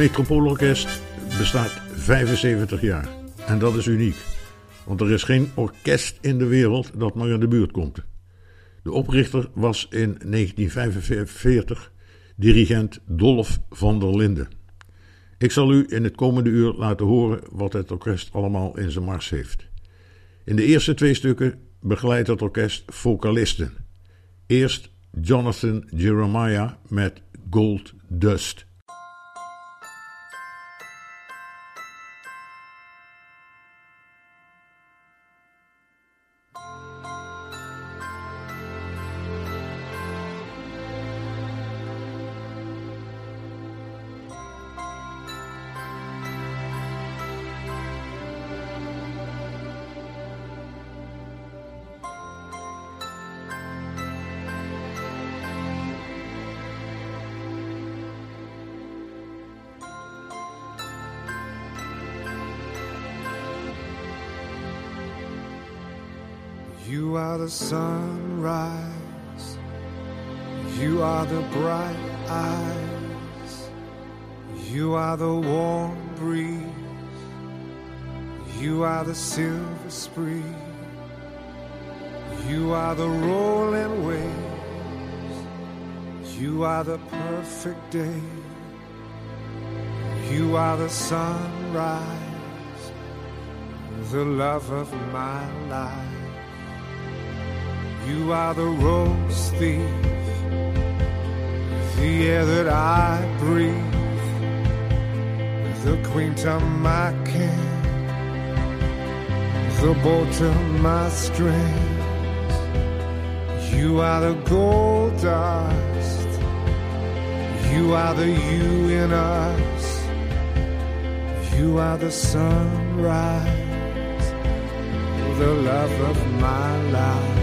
Het Metropoolorkest bestaat 75 jaar. En dat is uniek. Want er is geen orkest in de wereld dat maar in de buurt komt. De oprichter was in 1945 dirigent Dolf van der Linden. Ik zal u in het komende uur laten horen wat het orkest allemaal in zijn mars heeft. In de eerste twee stukken begeleidt het orkest vocalisten. Eerst Jonathan Jeremiah met Gold Dust. Sunrise. You are the bright eyes. You are the warm breeze. You are the silver spree. You are the rolling waves. You are the perfect day. You are the sunrise, the love of my life. You are the rose thief, the air that I breathe, the queen to my king, the bow to my strings. You are the gold dust, you are the you in us, you are the sunrise, the love of my life.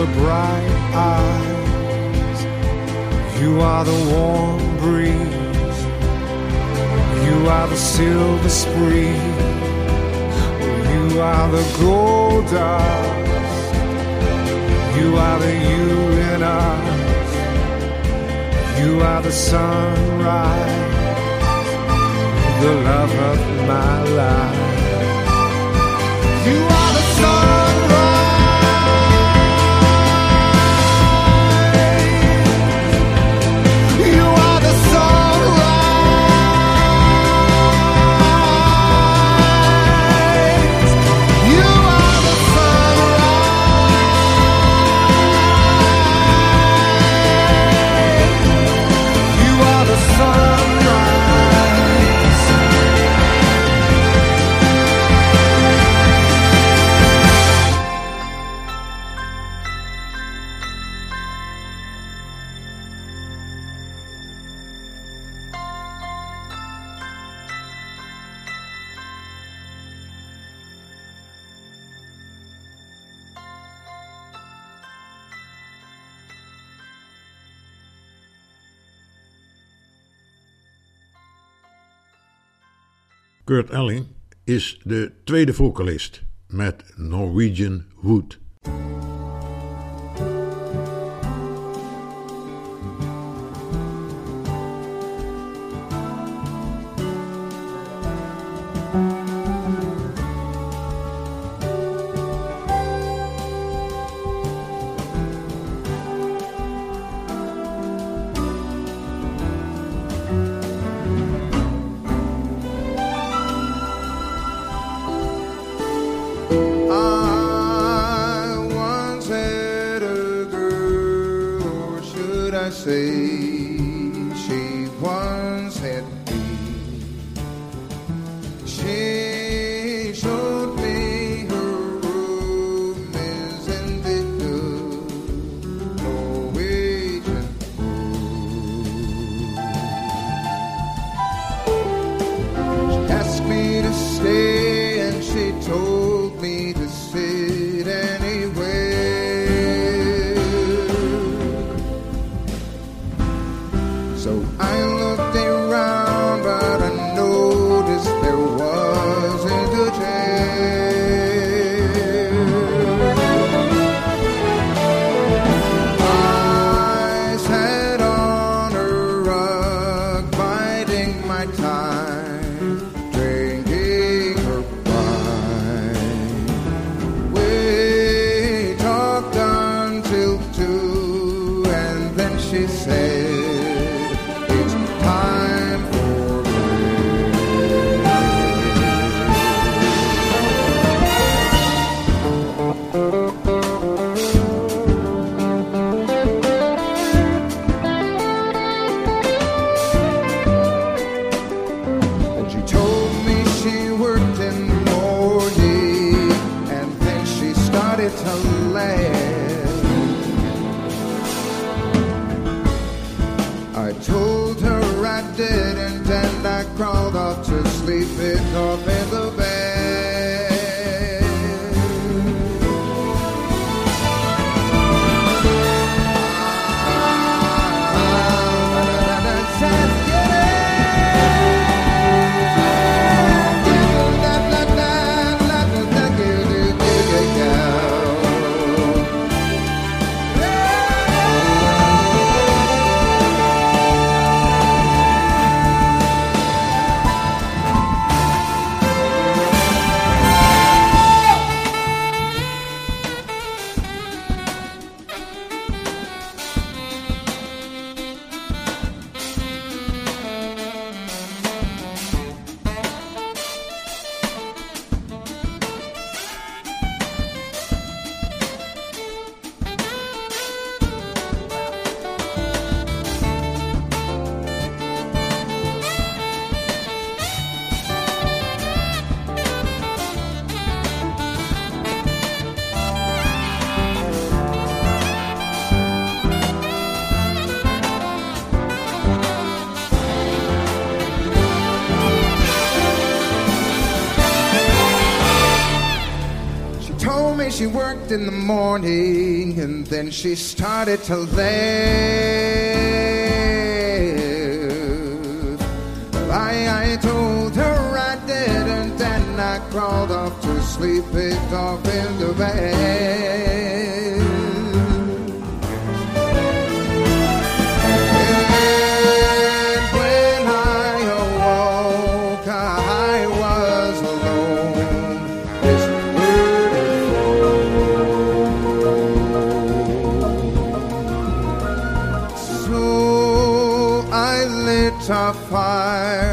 The bright eyes. You are the warm breeze. You are the silver spree. You are the gold dust. You are the you in us. You are the sunrise. The love of my life. You are the sunrise. Kurt Elling is de tweede vocalist met Norwegian Wood. I say, she once she in the morning and then she started to laugh. I, I told her I didn't and I crawled off to sleep, picked off in the bed. And when I awoke, I Our fire.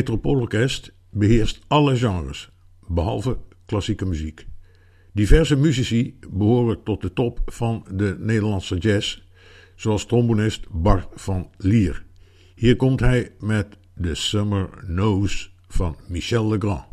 Metropoolorkest beheerst alle genres, behalve klassieke muziek. Diverse muzici behoren tot de top van de Nederlandse jazz, zoals trombonist Bart van Lier. Hier komt hij met The Summer Knows van Michel Legrand.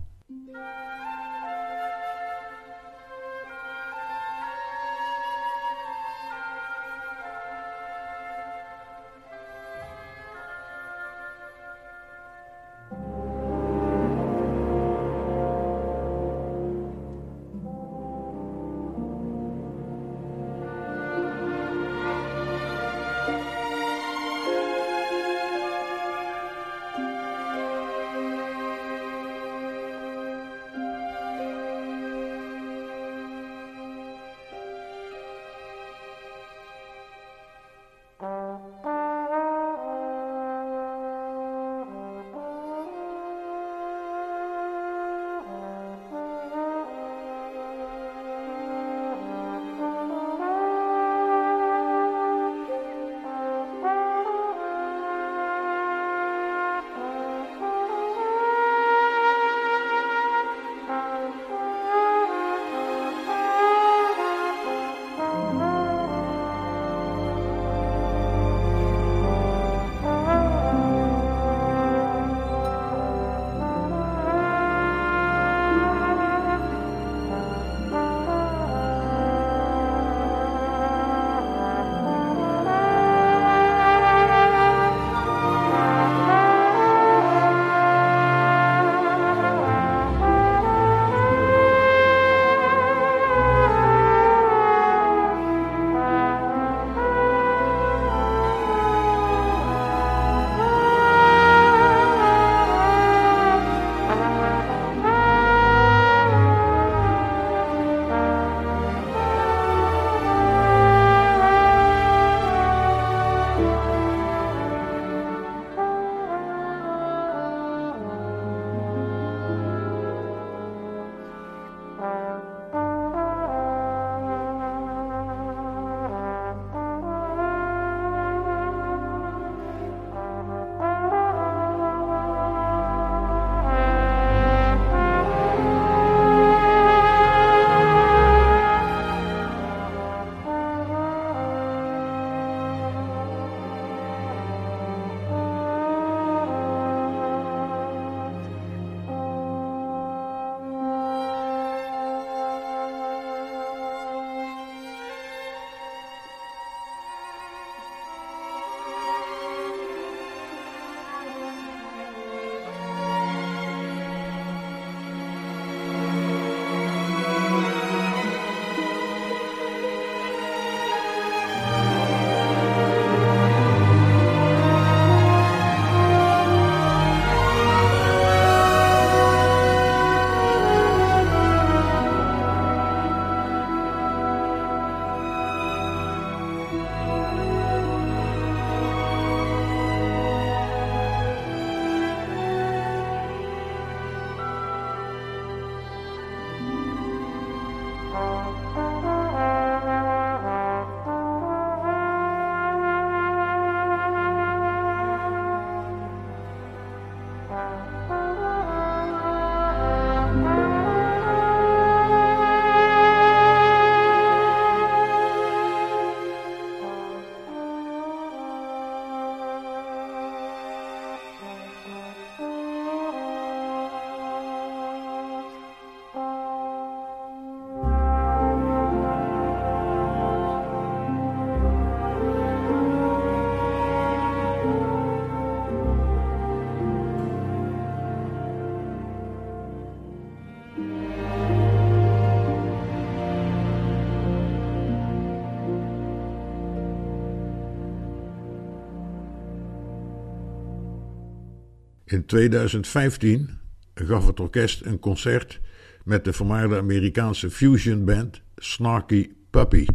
In 2015 gaf het orkest een concert met de vermaarde Amerikaanse fusionband Snarky Puppy.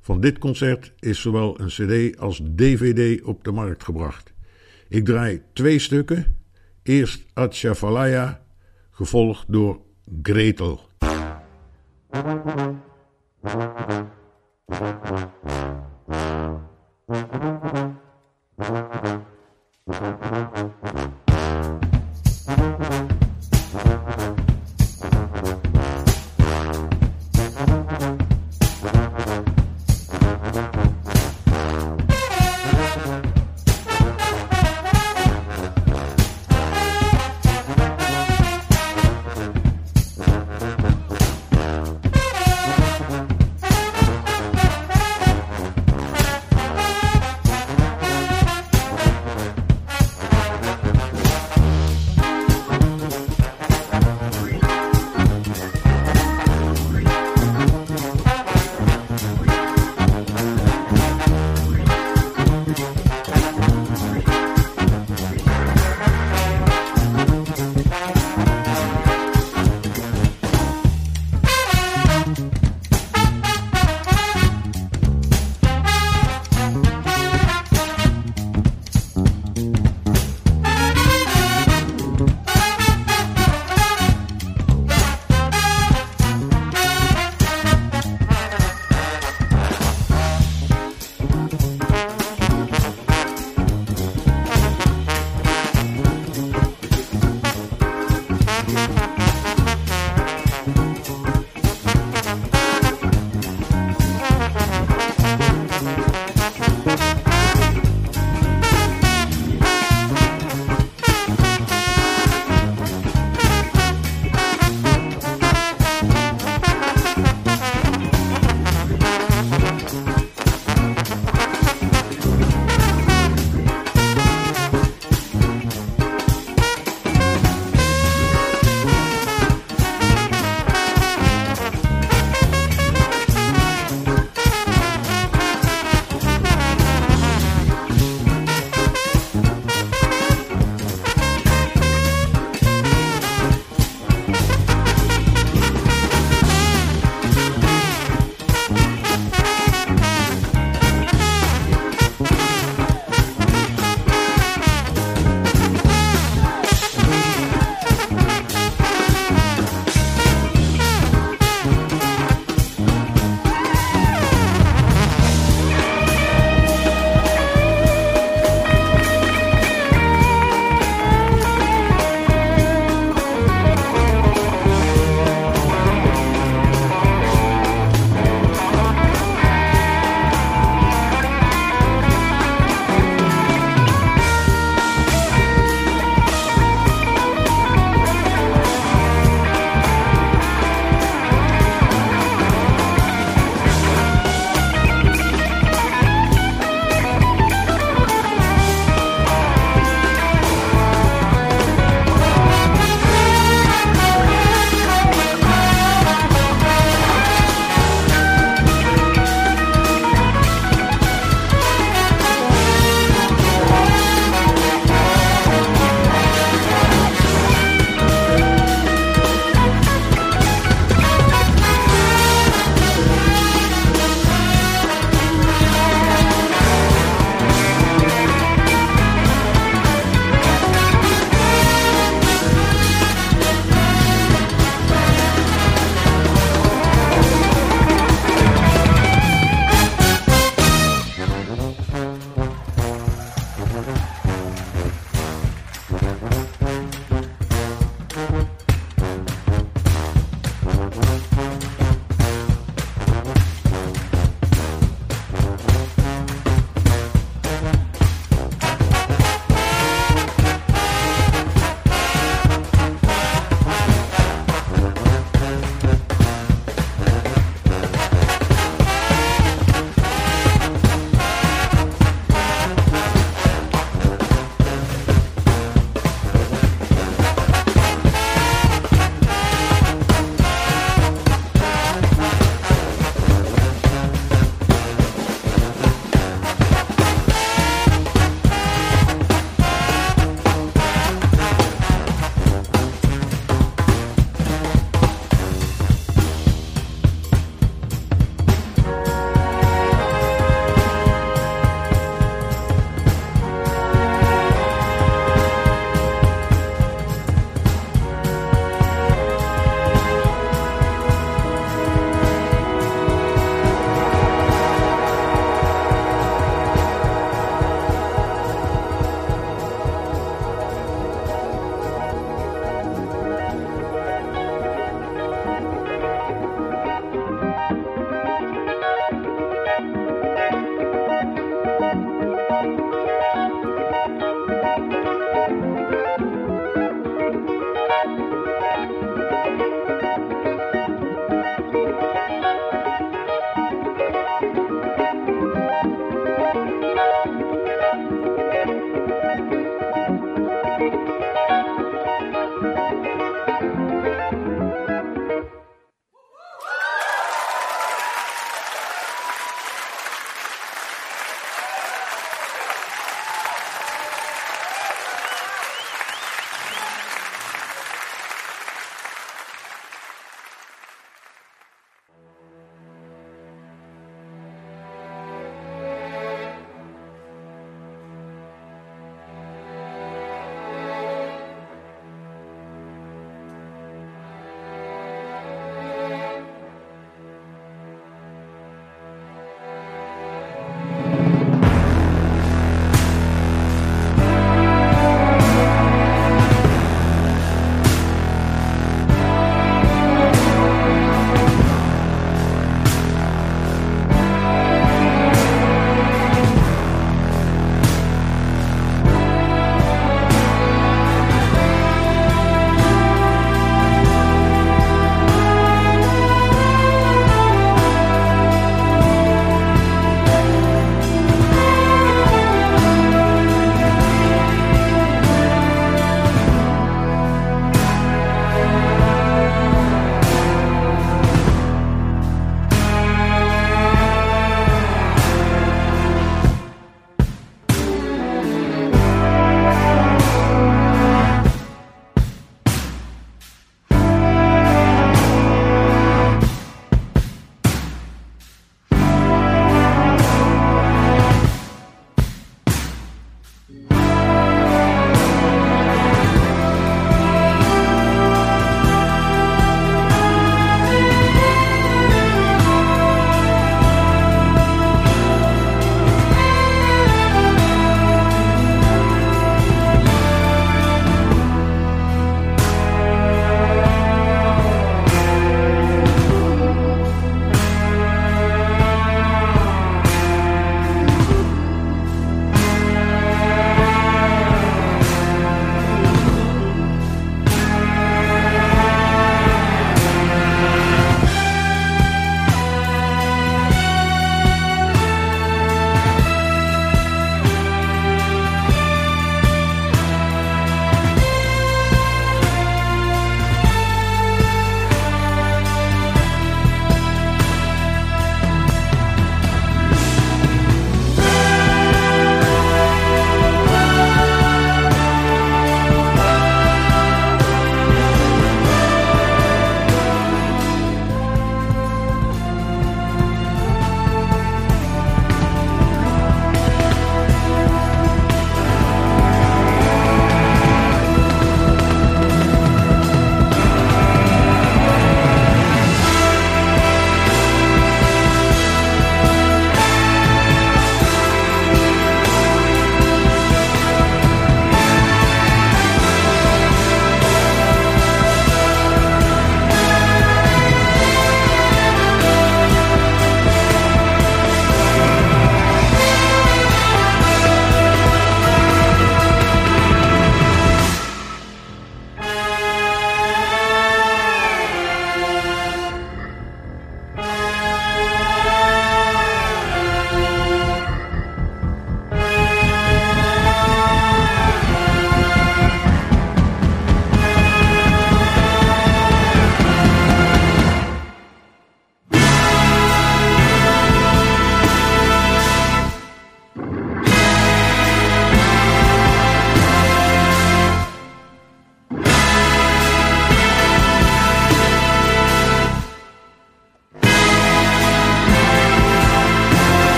Van dit concert is zowel een CD als DVD op de markt gebracht. Ik draai twee stukken. Eerst Atchafalaya, gevolgd door Gretel.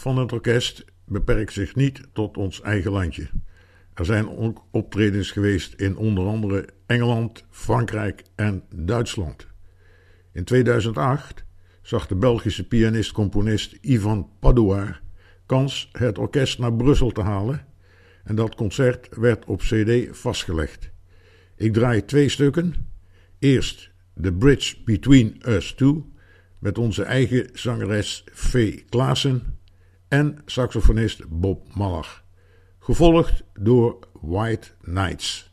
Van het orkest beperkt zich niet tot ons eigen landje. Er zijn ook optredens geweest in onder andere Engeland, Frankrijk en Duitsland. In 2008 zag de Belgische pianist-componist Ivan Padouar kans het orkest naar Brussel te halen en dat concert werd op CD vastgelegd. Ik draai twee stukken. Eerst The Bridge Between Us Two met onze eigen zangeres V. Klaassen en saxofonist Bob Mallach, gevolgd door White Nights.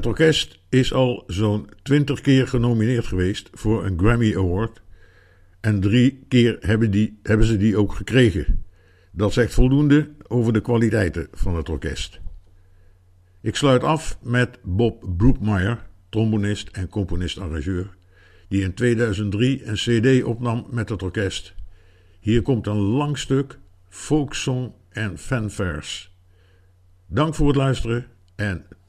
Het orkest is al zo'n twintig keer genomineerd geweest voor een Grammy Award. En drie keer hebben, die, hebben ze die ook gekregen. Dat zegt voldoende over de kwaliteiten van het orkest. Ik sluit af met Bob Brookmeyer, trombonist en componist-arrangeur, die in 2003 een CD opnam met het orkest. Hier komt een lang stuk folksong en fanfares. Dank voor het luisteren en